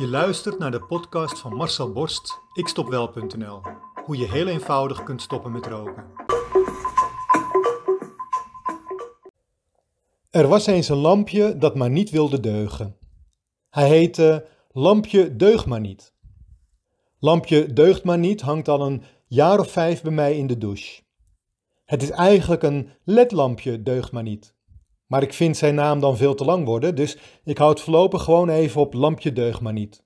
Je luistert naar de podcast van Marcel Borst, ikstopwel.nl. Hoe je heel eenvoudig kunt stoppen met roken. Er was eens een lampje dat maar niet wilde deugen. Hij heette Lampje Deug maar niet. Lampje Deugt maar niet hangt al een jaar of vijf bij mij in de douche. Het is eigenlijk een ledlampje Deugt maar niet. Maar ik vind zijn naam dan veel te lang worden, dus ik houd voorlopig gewoon even op lampje deug maar niet.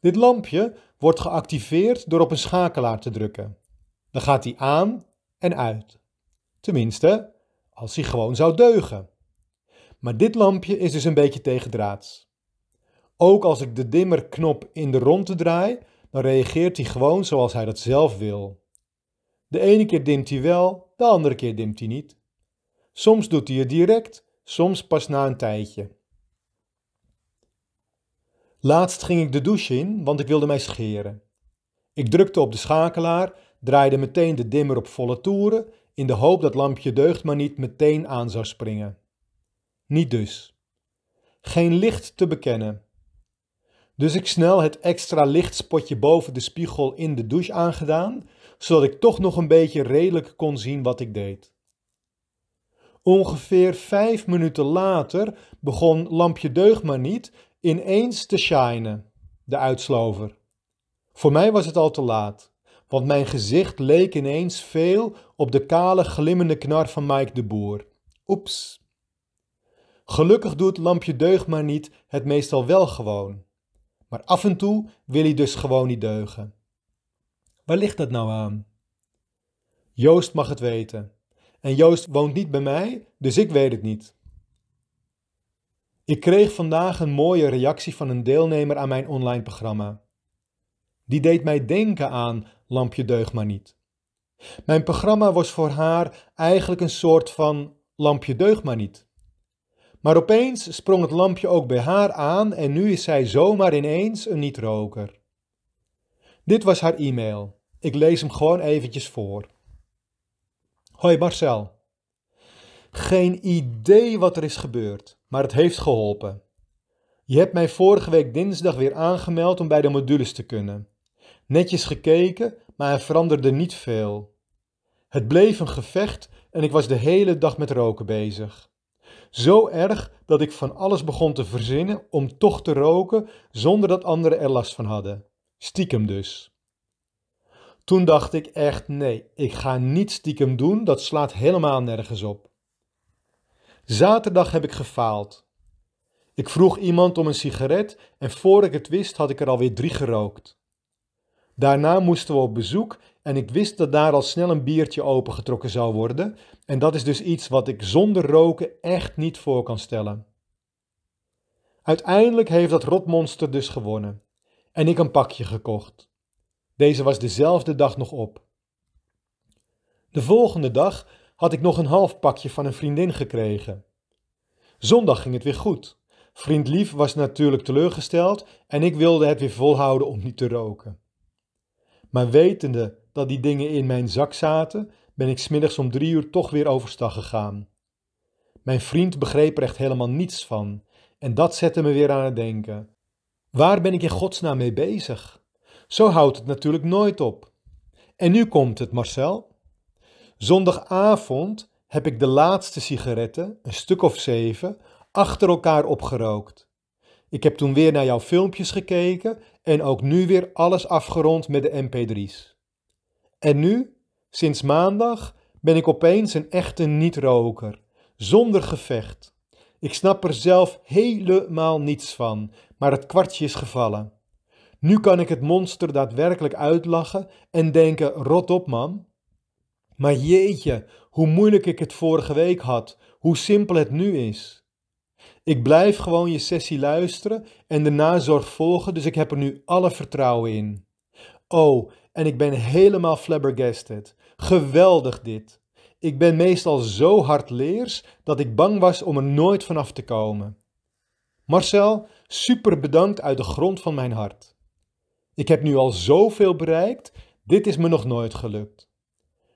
Dit lampje wordt geactiveerd door op een schakelaar te drukken. Dan gaat hij aan en uit. Tenminste, als hij gewoon zou deugen. Maar dit lampje is dus een beetje tegendraads. Ook als ik de dimmerknop in de ronde draai, dan reageert hij gewoon zoals hij dat zelf wil. De ene keer dimt hij wel, de andere keer dimt hij niet. Soms doet hij het direct, soms pas na een tijdje. Laatst ging ik de douche in, want ik wilde mij scheren. Ik drukte op de schakelaar, draaide meteen de dimmer op volle toeren, in de hoop dat lampje deugd maar niet meteen aan zou springen. Niet dus. Geen licht te bekennen. Dus ik snel het extra lichtspotje boven de spiegel in de douche aangedaan, zodat ik toch nog een beetje redelijk kon zien wat ik deed. Ongeveer vijf minuten later begon Lampje Deug maar niet ineens te shinen, de uitslover. Voor mij was het al te laat, want mijn gezicht leek ineens veel op de kale glimmende knar van Mike de Boer. Oeps. Gelukkig doet Lampje Deug niet het meestal wel gewoon. Maar af en toe wil hij dus gewoon niet deugen. Waar ligt dat nou aan? Joost mag het weten. En Joost woont niet bij mij, dus ik weet het niet. Ik kreeg vandaag een mooie reactie van een deelnemer aan mijn online programma. Die deed mij denken aan Lampje Deug maar niet. Mijn programma was voor haar eigenlijk een soort van Lampje Deug maar niet. Maar opeens sprong het lampje ook bij haar aan en nu is zij zomaar ineens een niet-roker. Dit was haar e-mail. Ik lees hem gewoon eventjes voor. Hoi Marcel. Geen idee wat er is gebeurd, maar het heeft geholpen. Je hebt mij vorige week dinsdag weer aangemeld om bij de modules te kunnen. Netjes gekeken, maar er veranderde niet veel. Het bleef een gevecht en ik was de hele dag met roken bezig. Zo erg dat ik van alles begon te verzinnen om toch te roken zonder dat anderen er last van hadden. Stiekem dus. Toen dacht ik echt nee, ik ga niet stiekem doen, dat slaat helemaal nergens op. Zaterdag heb ik gefaald. Ik vroeg iemand om een sigaret en voor ik het wist had ik er alweer drie gerookt. Daarna moesten we op bezoek en ik wist dat daar al snel een biertje opengetrokken zou worden en dat is dus iets wat ik zonder roken echt niet voor kan stellen. Uiteindelijk heeft dat rotmonster dus gewonnen en ik een pakje gekocht. Deze was dezelfde dag nog op. De volgende dag had ik nog een half pakje van een vriendin gekregen. Zondag ging het weer goed. Vriend Lief was natuurlijk teleurgesteld en ik wilde het weer volhouden om niet te roken. Maar wetende dat die dingen in mijn zak zaten, ben ik smiddags om drie uur toch weer overstag gegaan. Mijn vriend begreep er echt helemaal niets van en dat zette me weer aan het denken. Waar ben ik in godsnaam mee bezig? Zo houdt het natuurlijk nooit op. En nu komt het, Marcel. Zondagavond heb ik de laatste sigaretten, een stuk of zeven, achter elkaar opgerookt. Ik heb toen weer naar jouw filmpjes gekeken en ook nu weer alles afgerond met de MP3's. En nu, sinds maandag, ben ik opeens een echte niet-roker, zonder gevecht. Ik snap er zelf helemaal niets van, maar het kwartje is gevallen. Nu kan ik het monster daadwerkelijk uitlachen en denken: rot op, man. Maar jeetje, hoe moeilijk ik het vorige week had, hoe simpel het nu is. Ik blijf gewoon je sessie luisteren en de nazorg volgen, dus ik heb er nu alle vertrouwen in. Oh, en ik ben helemaal flabbergasted. Geweldig dit. Ik ben meestal zo hardleers dat ik bang was om er nooit vanaf te komen. Marcel, super bedankt uit de grond van mijn hart. Ik heb nu al zoveel bereikt, dit is me nog nooit gelukt.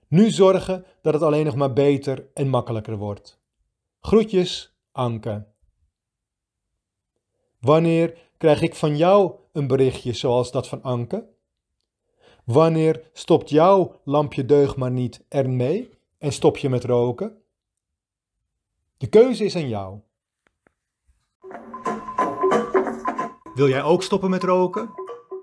Nu zorgen dat het alleen nog maar beter en makkelijker wordt. Groetjes, Anke. Wanneer krijg ik van jou een berichtje zoals dat van Anke? Wanneer stopt jouw lampje deug maar niet ermee en stop je met roken? De keuze is aan jou. Wil jij ook stoppen met roken?